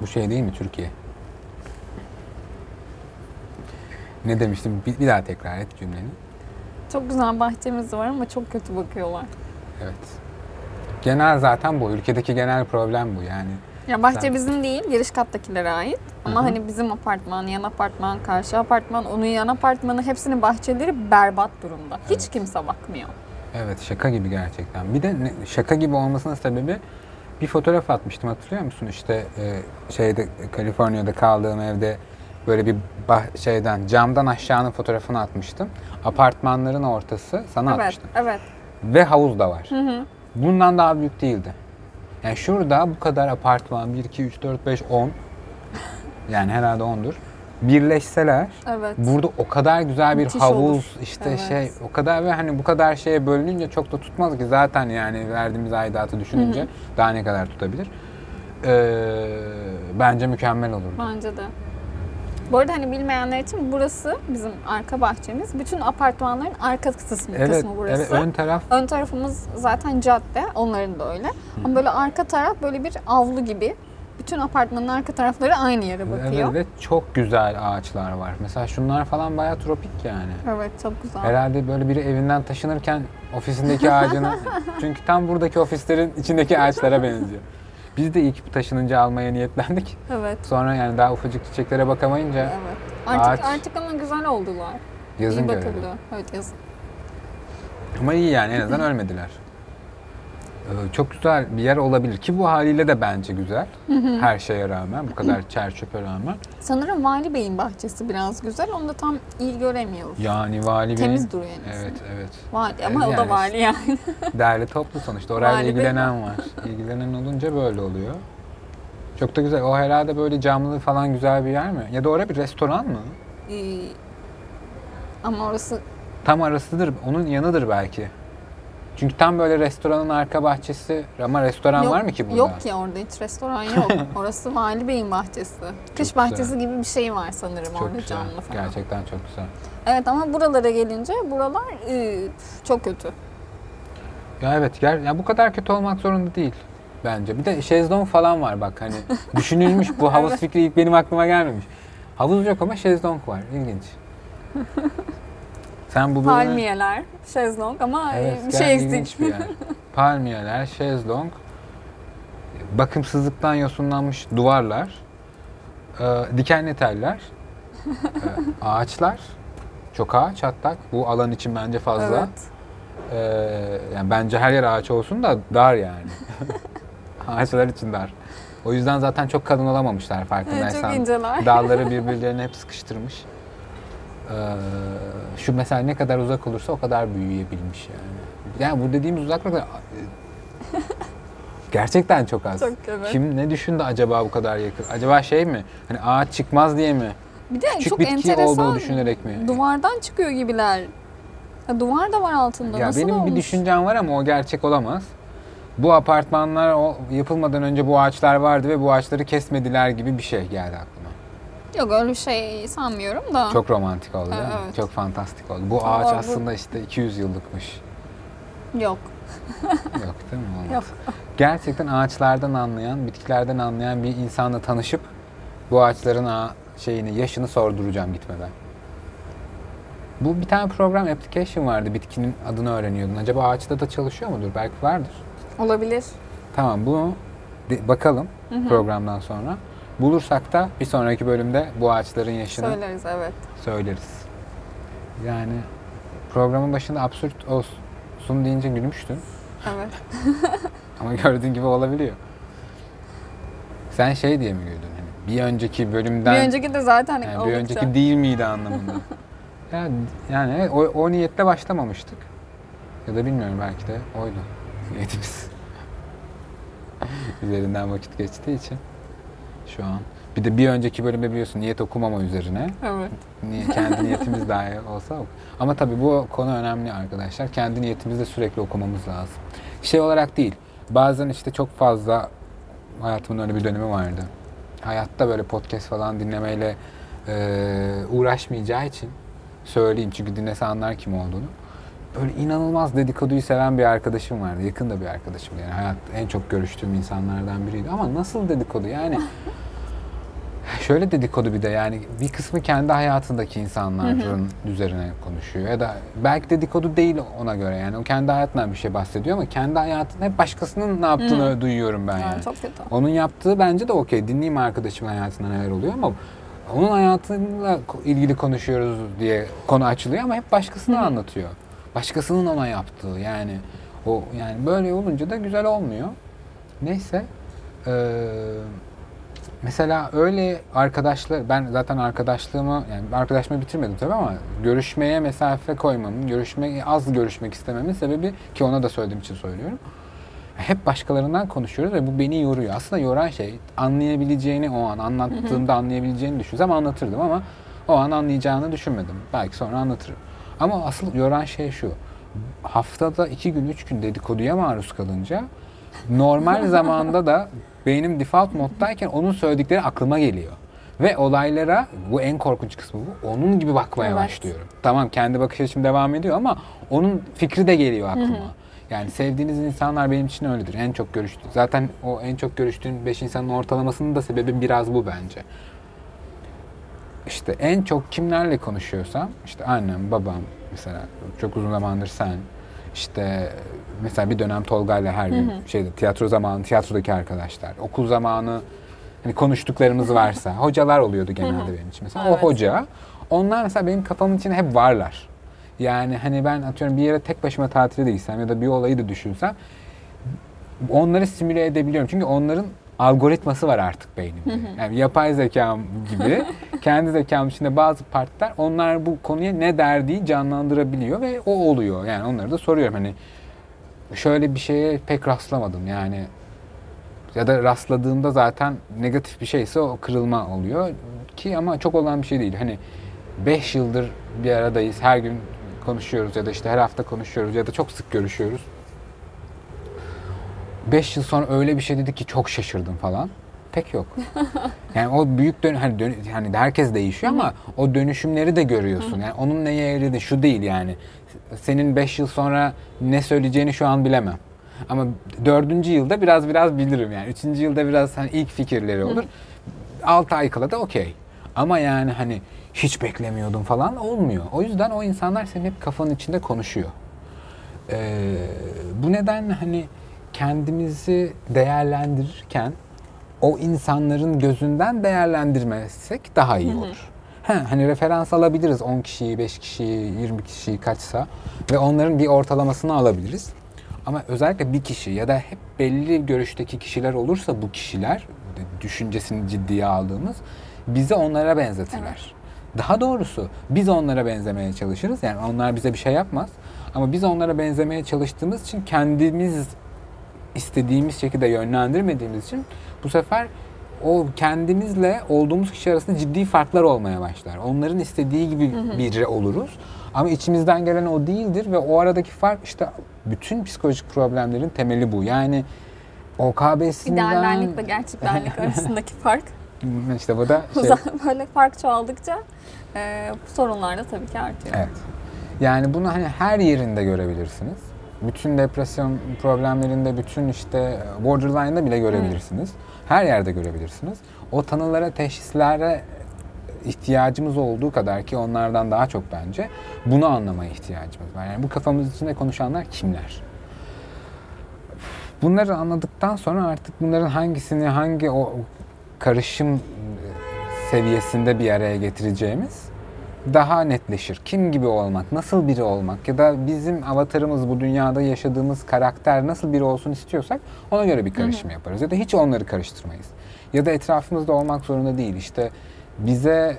Bu şey değil mi Türkiye? Ne demiştim? Bir, bir daha tekrar et cümleni. Çok güzel bahçemiz var ama çok kötü bakıyorlar. Evet. Genel zaten bu. Ülkedeki genel problem bu yani. Ya bahçe Sen- bizim değil, giriş kattakilere ait. Ama Hı hı. hani bizim apartman, yan apartman, karşı apartman, onun yan apartmanı hepsinin bahçeleri berbat durumda. Hiç Evet. kimse bakmıyor. Evet şaka gibi gerçekten. Bir de ne- şaka gibi olmasının sebebi bir fotoğraf atmıştım hatırlıyor musun? İşte e, şeyde Kaliforniya'da kaldığım evde böyle bir bah- şeyden camdan aşağının fotoğrafını atmıştım. Apartmanların ortası sana Evet, atmıştım. evet. Ve havuz da var. Hı hı. Bundan daha büyük değildi. Yani şurada bu kadar apartman 1 2 3 4 5 10 yani herhalde 10'dur. Birleşseler Evet. Burada o kadar güzel bir Müthiş havuz olur. işte Evet. şey o kadar ve hani bu kadar şeye bölününce çok da tutmaz ki zaten yani verdiğimiz aidatı düşününce daha ne kadar tutabilir. Ee, bence mükemmel olurdu. Bence de. Bu arada hani bilmeyenler için burası bizim arka bahçemiz. Bütün apartmanların arka kısmı, Evet, kısmı burası. evet ön taraf Ön tarafımız zaten cadde, onların da öyle. Ama böyle arka taraf böyle bir avlu gibi. Bütün apartmanın arka tarafları aynı yere bakıyor. evet, ve çok güzel ağaçlar var. Mesela şunlar falan bayağı tropik yani. Evet, çok güzel. Herhalde böyle biri evinden taşınırken ofisindeki ağacını çünkü tam buradaki ofislerin içindeki ağaçlara benziyor. Biz de ilk taşınınca almaya niyetlendik. Evet. Sonra yani daha ufacık çiçeklere bakamayınca Evet. Artık Ağaç- artık ama güzel oldular. yazın İyi görelim. bakıldı. Evet yazın. Ama iyi yani en azından ölmediler. Ee, Çok güzel bir yer olabilir ki bu haliyle de bence güzel. Her şeye rağmen, bu kadar çer çöpe rağmen. Sanırım Vali Bey'in bahçesi biraz güzel. Onu da tam iyi göremiyoruz. Yani vali Temiz beyin... duruyor en. Evet, evet. Vali ama o da Yani- vali yani. Değerli toplu sonuçta. Orayla Vali bey ilgilenen var. İlgilenen olunca böyle oluyor. Çok da güzel. O herhalde böyle camlı falan güzel bir yer mi? Ya da orada bir restoran mı? Ee, ama orası Tam arasıdır. Onun yanıdır belki. Çünkü tam böyle restoranın arka bahçesi ama restoran yok, var mı ki burada? Yok ki orada hiç restoran yok. orası Vali Bey'in bahçesi. Kış güzel. bahçesi gibi bir şey var sanırım Çok orada güzel. canlı falan. Gerçekten çok güzel. Evet ama buralara gelince buralar e, çok kötü. Ya evet ger ya bu kadar kötü olmak zorunda değil bence. Bir de şezlong falan var bak hani düşünülmüş bu havuz fikri ilk benim aklıma gelmemiş. Havuz yok ama şezlong var. İlginç. Sen bu bölümü... Palmiyeler, şezlong ama Evet, bir şey eksik. bir. Palmiyeler, şezlong, bakımsızlıktan yosunlanmış duvarlar, e, dikenli teller, e, ağaçlar, çok ağaç hatta bu alan için bence fazla. Evet. E, yani bence her yer ağaç olsun da dar yani. Ağaçlar için dar. O yüzden zaten çok kalın olamamışlar Evet, farkındaysan. çok inceler. Dalları birbirlerine hep sıkıştırmış. Ee, şu mesela ne kadar uzak olursa o kadar büyüyebilmiş yani. Yani bu dediğimiz uzaklıklar e, gerçekten çok az. Çok, evet. Kim ne düşündü acaba bu kadar yakın? Acaba şey mi? Hani ağaç çıkmaz diye mi? Bir de Küçük çok bitki enteresan olduğu düşünerek mi? duvardan çıkıyor gibiler. Ya duvar da var altında. Ya Nasıl benim olmuş? bir düşüncem var ama o gerçek olamaz. Bu apartmanlar yapılmadan önce bu ağaçlar vardı ve bu ağaçları kesmediler gibi bir şey geldi aklıma. Yok öyle bir şey sanmıyorum da. Çok romantik oldu değil mi? Evet. Çok fantastik oldu. Bu ağaç bu- aslında işte 200 yıllıkmış. Yok. Yok değil mi? Olmaz. Yok. Gerçekten ağaçlardan anlayan, bitkilerden anlayan bir insanla tanışıp bu ağaçların ağa- şeyini, yaşını sorduracağım gitmeden. Bu bir tane program application vardı. Bitkinin adını öğreniyordun. Acaba ağaçta da çalışıyor mudur? Belki vardır. Olabilir. Tamam bunu de- bakalım programdan sonra. Bulursak da bir sonraki bölümde bu ağaçların yaşını Söyleriz evet. söyleriz. Yani programın başında absürt olsun deyince gülmüştün. Evet. Ama gördüğün gibi olabiliyor. Sen şey diye mi güldün? Hani bir önceki bölümden Bir önceki de zaten yani bir önceki değil miydi anlamında. yani, yani o, o niyetle başlamamıştık. Ya da bilmiyorum belki de oydu niyetimiz. Üzerinden vakit geçtiği için şu an. Bir de bir önceki bölümde biliyorsun niyet okumama üzerine. Evet. Niye, kendi niyetimiz dahi olsa ok- Ama tabii bu konu önemli arkadaşlar. Kendi niyetimizi de sürekli okumamız lazım. Şey olarak değil. Bazen işte çok fazla hayatımın öyle bir dönemi vardı. Hayatta böyle podcast falan dinlemeyle e, uğraşmayacağı için söyleyeyim. Çünkü dinlese anlar kim olduğunu. Böyle inanılmaz dedikoduyu seven bir arkadaşım vardı. Yakın da bir arkadaşım. Yani hayat en çok görüştüğüm insanlardan biriydi. Ama nasıl dedikodu yani? şöyle dedikodu bir de yani bir kısmı kendi hayatındaki insanların üzerine konuşuyor ya da belki dedikodu değil ona göre yani o kendi hayatından bir şey bahsediyor ama kendi hayatını hep başkasının ne yaptığını duyuyorum ben Yani yani. çok kötü. Onun yaptığı bence de okey. Dinleyeyim arkadaşımın hayatında neler oluyor ama onun hayatıyla ilgili konuşuyoruz diye konu açılıyor ama hep başkasını anlatıyor. Başkasının ona yaptığı yani o yani böyle olunca da güzel olmuyor. Neyse. eee, mesela öyle arkadaşlar ben zaten arkadaşlığımı yani arkadaşımı bitirmedim tabii ama görüşmeye mesafe koymamın, görüşme az görüşmek istememin sebebi ki ona da söylediğim için söylüyorum hep başkalarından konuşuyoruz ve bu beni yoruyor. Aslında yoran şey anlayabileceğini o an anlattığımda anlayabileceğini düşünsem anlatırdım ama o an anlayacağını düşünmedim. Belki sonra anlatırım. Ama asıl yoran şey şu. Haftada iki gün, üç gün dedikoduya maruz kalınca normal zamanda da beynim default moddayken onun söyledikleri aklıma geliyor. Ve olaylara, bu en korkunç kısmı bu, onun gibi bakmaya Evet. başlıyorum. Tamam kendi bakış açım devam ediyor ama onun fikri de geliyor aklıma. Yani sevdiğiniz insanlar benim için öyledir. En çok görüştüğüm. Zaten o en çok görüştüğün 5 insanın ortalamasının da sebebi biraz bu bence. İşte en çok kimlerle konuşuyorsam işte annem, babam mesela çok uzun zamandır sen işte mesela bir dönem Tolga'yla her gün şeyde tiyatro zamanı tiyatrodaki arkadaşlar okul zamanı hani konuştuklarımız varsa hocalar oluyordu genelde benim için mesela Evet. o hoca onlar mesela benim kafamın içinde hep varlar. Yani hani ben atıyorum bir yere tek başıma tatile de gitsem ya da bir olayı da düşünsem onları simüle edebiliyorum. Çünkü onların algoritması var artık beynimde. Yani yapay zekam gibi kendi zekam içinde bazı partlar onlar bu konuya ne derdiği canlandırabiliyor ve o oluyor. Yani onları da soruyorum hani şöyle bir şeye pek rastlamadım yani ya da rastladığımda zaten negatif bir şeyse o kırılma oluyor ki ama çok olan bir şey değil. Hani 5 yıldır bir aradayız. Her gün konuşuyoruz ya da işte her hafta konuşuyoruz ya da çok sık görüşüyoruz. 5 yıl sonra öyle bir şey dedi ki çok şaşırdım falan. Pek yok. Yani o büyük dön hani dön hani herkes değişiyor ama o dönüşümleri de görüyorsun. Yani onun neye evredi şu değil yani. Senin 5 yıl sonra ne söyleyeceğini şu an bilemem. Ama dördüncü yılda biraz biraz bilirim yani. Üçüncü yılda biraz hani ilk fikirleri olur. 6 ay kala da okey. Ama yani hani hiç beklemiyordum falan olmuyor. O yüzden o insanlar senin hep kafanın içinde konuşuyor. Ee, bu nedenle hani kendimizi değerlendirirken o insanların gözünden değerlendirmezsek daha iyi olur. He, hani referans alabiliriz 10 kişiyi, 5 kişiyi, 20 kişiyi kaçsa ve onların bir ortalamasını alabiliriz. Ama özellikle bir kişi ya da hep belli görüşteki kişiler olursa bu kişiler düşüncesini ciddiye aldığımız bizi onlara benzetirler. Daha doğrusu biz onlara benzemeye çalışırız. Yani onlar bize bir şey yapmaz. Ama biz onlara benzemeye çalıştığımız için kendimiz istediğimiz şekilde yönlendirmediğimiz için bu sefer o kendimizle olduğumuz kişi arasında ciddi farklar olmaya başlar. Onların istediği gibi biri oluruz. Ama içimizden gelen o değildir ve o aradaki fark işte bütün psikolojik problemlerin temeli bu. Yani OKB'sinden... İdeal benlikle gerçek benlik arasındaki fark. işte bu da şey, Böyle fark çoğaldıkça e, sorunlar da tabii ki artıyor. Evet. Yani bunu hani her yerinde görebilirsiniz. Bütün depresyon problemlerinde, bütün işte borderline'da bile görebilirsiniz. Her yerde görebilirsiniz. O tanılara, teşhislere ihtiyacımız olduğu kadar ki onlardan daha çok bence bunu anlamaya ihtiyacımız var. Yani bu kafamız içinde konuşanlar kimler? Bunları anladıktan sonra artık bunların hangisini hangi o karışım seviyesinde bir araya getireceğimiz daha netleşir. Kim gibi olmak, nasıl biri olmak ya da bizim avatarımız bu dünyada yaşadığımız karakter nasıl biri olsun istiyorsak ona göre bir karışım yaparız. Ya da hiç onları karıştırmayız. Ya da etrafımızda olmak zorunda değil. İşte bize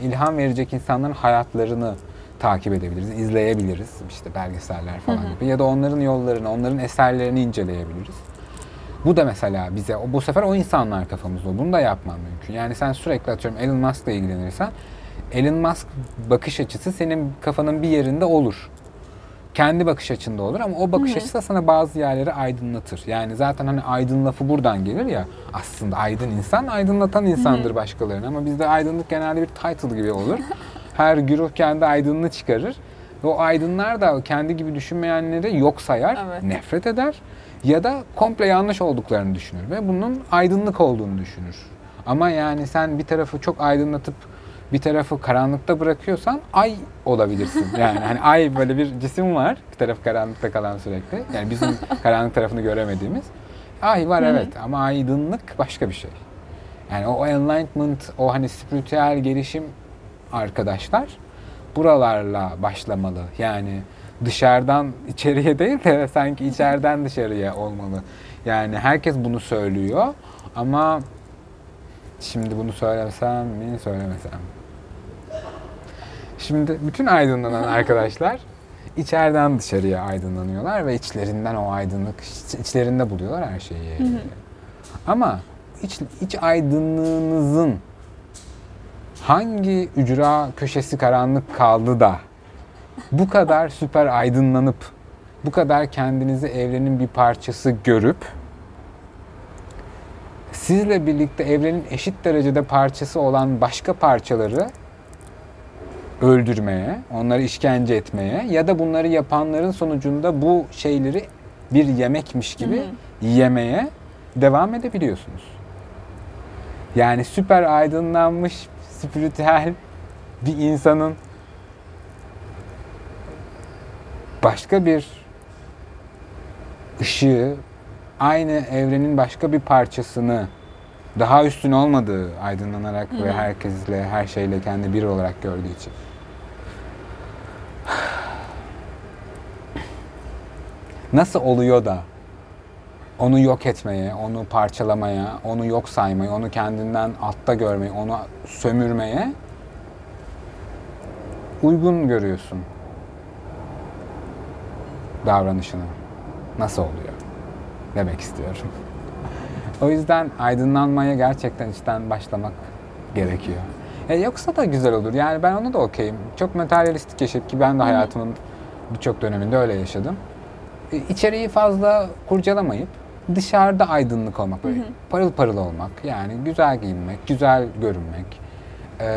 e, ilham verecek insanların hayatlarını takip edebiliriz, izleyebiliriz. İşte belgeseller falan gibi. Ya da onların yollarını, onların eserlerini inceleyebiliriz. Bu da mesela bize, o- bu sefer o insanlar kafamızda. Bunu da yapman mümkün. Yani sen sürekli atıyorum Elon Musk'la ilgilenirsen, Elon Musk bakış açısı senin kafanın bir yerinde olur. Kendi bakış açında olur ama o bakış açısı da sana bazı yerleri aydınlatır. Yani zaten hani aydın lafı buradan gelir ya. Aslında aydın insan aydınlatan insandır başkalarını ama bizde aydınlık genelde bir title gibi olur. Her güruh kendi aydınını çıkarır. Ve o aydınlar da kendi gibi düşünmeyenleri yok sayar, Evet. nefret eder ya da komple yanlış olduklarını düşünür ve bunun aydınlık olduğunu düşünür. Ama yani sen bir tarafı çok aydınlatıp bir tarafı karanlıkta bırakıyorsan ay olabilirsin. Yani hani ay böyle bir cisim var. Bir tarafı karanlıkta kalan sürekli. Yani bizim karanlık tarafını göremediğimiz. Ay var evet ama aydınlık başka bir şey. Yani o enlightenment, o hani spiritüel gelişim arkadaşlar buralarla başlamalı. Yani dışarıdan içeriye değil de sanki içeriden dışarıya olmalı. Yani herkes bunu söylüyor ama şimdi bunu söylesem mi söylemesem. Şimdi bütün aydınlanan arkadaşlar içeriden dışarıya aydınlanıyorlar ve içlerinden o aydınlık iç- içlerinde buluyorlar her şeyi. Ama iç, iç aydınlığınızın hangi ücra köşesi karanlık kaldı da bu kadar süper aydınlanıp bu kadar kendinizi evrenin bir parçası görüp sizle birlikte evrenin eşit derecede parçası olan başka parçaları öldürmeye, onları işkence etmeye ya da bunları yapanların sonucunda bu şeyleri bir yemekmiş gibi yemeye devam edebiliyorsunuz. Yani süper aydınlanmış, spiritüel bir insanın başka bir ışığı aynı evrenin başka bir parçasını daha üstün olmadığı aydınlanarak ve herkesle her şeyle kendi bir olarak gördüğü için. Nasıl oluyor da onu yok etmeye, onu parçalamaya, onu yok saymaya, onu kendinden altta görmeye, onu sömürmeye uygun görüyorsun davranışını. Nasıl oluyor? Demek istiyorum. O yüzden aydınlanmaya gerçekten içten başlamak gerekiyor. E yoksa da güzel olur. Yani ben onu da okeyim. Çok materyalistik yaşayıp ki ben de hayatımın birçok döneminde öyle yaşadım. E, içeriği fazla kurcalamayıp dışarıda aydınlık olmak, böyle parıl parıl olmak, yani güzel giyinmek, güzel görünmek, e,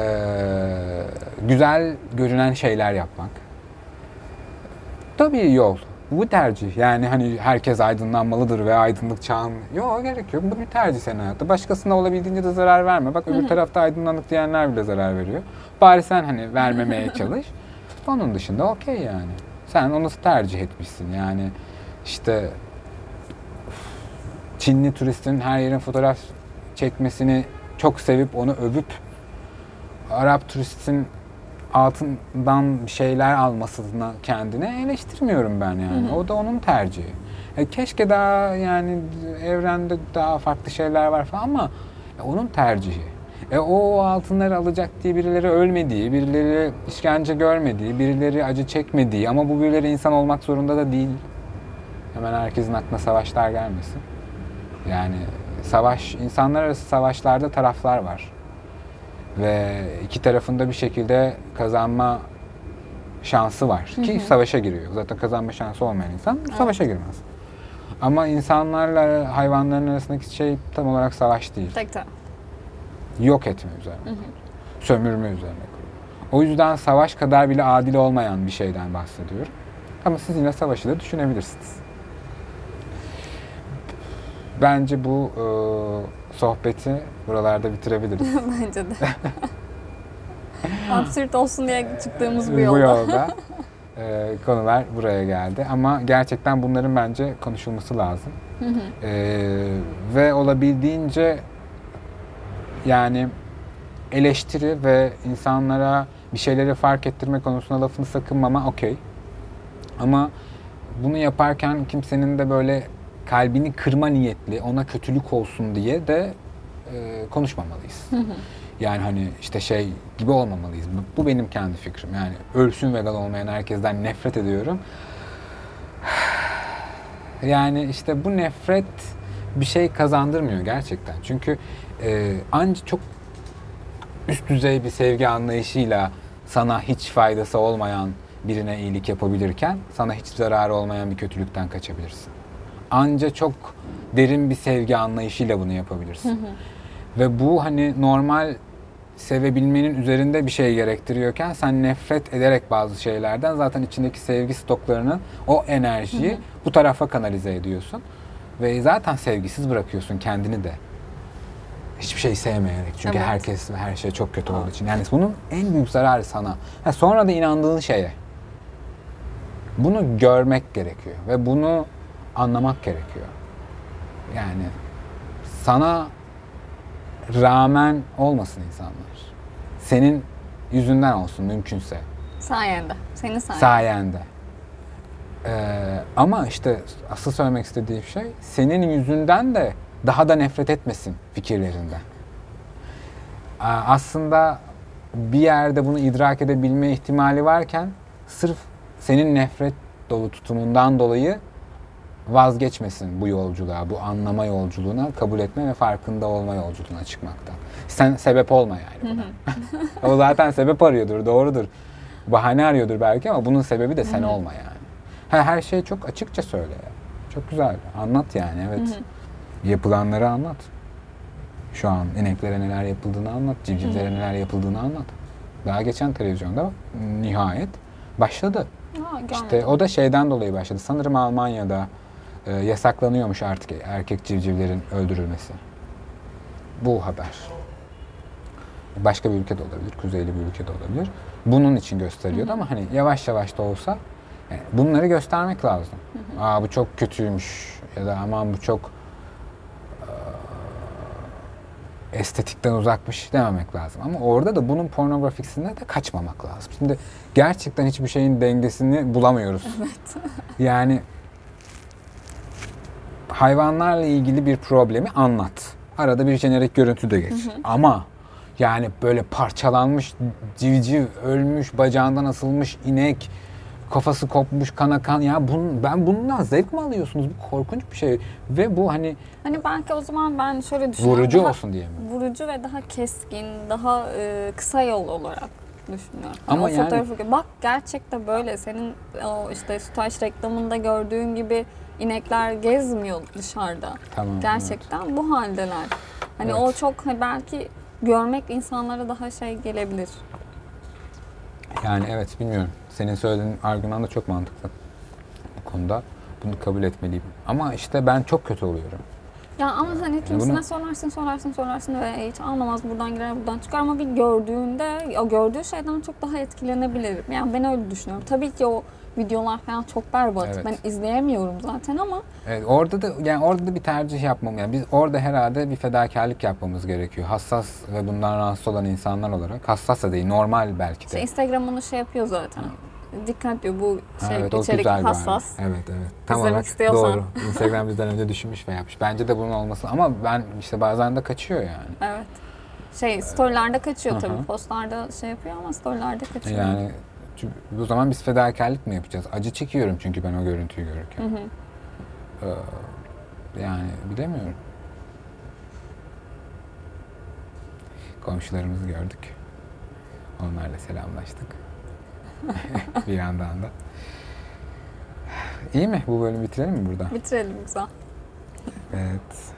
güzel görünen şeyler yapmak. Tabii yol. Bu tercih. Yani hani herkes aydınlanmalıdır ve aydınlık çağın... Yok gerek yok. Bu bir tercih senin hayatta. Başkasına olabildiğince de zarar verme. Bak öbür tarafta aydınlandık diyenler bile zarar veriyor. Bari sen hani vermemeye çalış. Onun dışında okey yani. Sen onu tercih etmişsin. Yani işte Çinli turistin her yerin fotoğraf çekmesini çok sevip onu övüp Arap turistin altından bir şeyler almasına kendine eleştirmiyorum ben yani. O da onun tercihi. E, keşke daha yani evrende daha farklı şeyler var falan ama e, onun tercihi. E, o altınları alacak diye birileri ölmediği, birileri işkence görmediği, birileri acı çekmediği ama bu birileri insan olmak zorunda da değil. Hemen herkesin aklına savaşlar gelmesin. Yani savaş, insanlar arası savaşlarda taraflar var ve iki tarafında bir şekilde kazanma şansı var ki savaşa giriyor. Zaten kazanma şansı olmayan insan savaşa girmez. Ama insanlarla hayvanların arasındaki şey tam olarak savaş değil. Tek tek. Yok etme üzerine. Sömürme üzerine kurulu. O yüzden savaş kadar bile adil olmayan bir şeyden bahsediyorum. Ama siz yine savaşı da düşünebilirsiniz. Bence bu e, sohbeti buralarda bitirebiliriz. Bence de. Absürt olsun diye çıktığımız bu bu yolda. yolda e, konular buraya geldi. Ama gerçekten bunların bence konuşulması lazım. E, ve olabildiğince yani eleştiri ve insanlara bir şeyleri fark ettirme konusunda lafını sakınmama okey. Ama bunu yaparken kimsenin de böyle kalbini kırma niyetli, ona kötülük olsun diye de e, konuşmamalıyız. Yani hani işte şey gibi olmamalıyız. Bu- Bu benim kendi fikrim. Yani ölsün vegan olmayan herkesten nefret ediyorum. Yani işte bu nefret bir şey kazandırmıyor gerçekten. Çünkü e, anca çok üst düzey bir sevgi anlayışıyla sana hiç faydası olmayan birine iyilik yapabilirken sana hiç zararı olmayan bir kötülükten kaçabilirsin. Anca çok derin bir sevgi anlayışıyla bunu yapabilirsin. Ve bu hani normal sevebilmenin üzerinde bir şey gerektiriyorken sen nefret ederek bazı şeylerden zaten içindeki sevgi stoklarını, o enerjiyi bu tarafa kanalize ediyorsun. Ve zaten sevgisiz bırakıyorsun kendini de. Hiçbir şeyi sevmeyerek. Çünkü Evet. herkes ve her şey çok kötü olduğu için. Yani bunun en büyük zararı sana. Ha, sonra da inandığın şeye. Bunu görmek gerekiyor ve bunu anlamak gerekiyor. Yani sana rağmen olmasın insanlar. Senin yüzünden olsun mümkünse. Sayende. Senin sayende. Sayende. Ee, ama işte asıl söylemek istediğim şey senin yüzünden de daha da nefret etmesin fikirlerinden. Aa, Aslında bir yerde bunu idrak edebilme ihtimali varken sırf senin nefret dolu tutumundan dolayı vazgeçmesin bu yolculuğa, bu anlama yolculuğuna, kabul etme ve farkında olma yolculuğuna çıkmaktan. Sen sebep olma yani buna. o zaten sebep arıyordur, doğrudur. Bahane arıyordur belki ama bunun sebebi de sen olma yani. Ha, her şeyi çok açıkça söyle ya. Çok güzel. Anlat yani evet. Yapılanları anlat. Şu an ineklere neler yapıldığını anlat, civcivlere neler yapıldığını anlat. Daha geçen televizyonda nihayet başladı. Görmedim. İşte o da şeyden dolayı başladı. Sanırım Almanya'da e, yasaklanıyormuş artık erkek civcivlerin öldürülmesi. Bu haber. Başka bir ülkede olabilir, kuzeyli bir ülkede olabilir. Bunun için gösteriyordu ama hani yavaş yavaş da olsa yani bunları göstermek lazım. Aa bu çok kötüymüş ya da aman bu çok e, estetikten uzakmış dememek lazım. Ama orada da bunun pornografisine de kaçmamak lazım. Şimdi gerçekten hiçbir şeyin dengesini bulamıyoruz. Yani hayvanlarla ilgili bir problemi anlat. Arada bir jenerik görüntü de geç. Ama yani böyle parçalanmış civciv, ölmüş, bacağından asılmış inek, kafası kopmuş kana kan ya bun, ben bundan zevk mi alıyorsunuz? Bu korkunç bir şey ve bu hani Hani belki o zaman ben şöyle düşünüyorum. vurucu daha olsun diye mi? Vurucu ve daha keskin, daha e, kısa yol olarak düşünüyorum. Hani Ama o yani- fotoğrafı bak gerçekten böyle senin o işte sütaş reklamında gördüğün gibi inekler gezmiyor dışarıda. Tamam. Gerçekten bu haldeler. Hani Evet. o çok hani belki görmek insanlara daha şey gelebilir. evet. Yani evet bilmiyorum. Senin söylediğin argüman da çok mantıklı. Bu konuda bunu kabul etmeliyim. Ama işte ben çok kötü oluyorum. Ya ama hani kimisine bunu- sorarsın sorarsın sorarsın ve hiç anlamaz buradan girer buradan çıkar ama bir gördüğünde o gördüğü şeyden çok daha etkilenebilir. Yani ben öyle düşünüyorum. Tabii ki o videolar falan çok berbat. Evet. Ben izleyemiyorum zaten ama Evet, orada da yani orada da bir tercih yapmam yani biz orada herhalde bir fedakarlık yapmamız gerekiyor. Hassas ve bundan rahatsız olan insanlar olarak hassas da değil normal belki de. işte Instagram onu şey yapıyor zaten. Dikkat diyor bu şey evet, içerik hassas. hamle. Evet evet. Tam İzlemek olarak istiyorsan. doğru. Instagram bizden önce düşünmüş ve yapmış. Bence de bunun olması ama ben işte bazen de kaçıyor yani. Evet. Şey storylerde kaçıyor tabii. Postlarda şey yapıyor ama storylerde kaçıyor. Yani çünkü o zaman biz fedakarlık mı yapacağız? Acı çekiyorum çünkü ben o görüntüyü görürken. Hı hı. Ee, yani bilemiyorum. Komşularımızı gördük. Onlarla selamlaştık. bir yandan da. İyi mi? Bu bölümü bitirelim mi burada? Bitirelim güzel. Evet.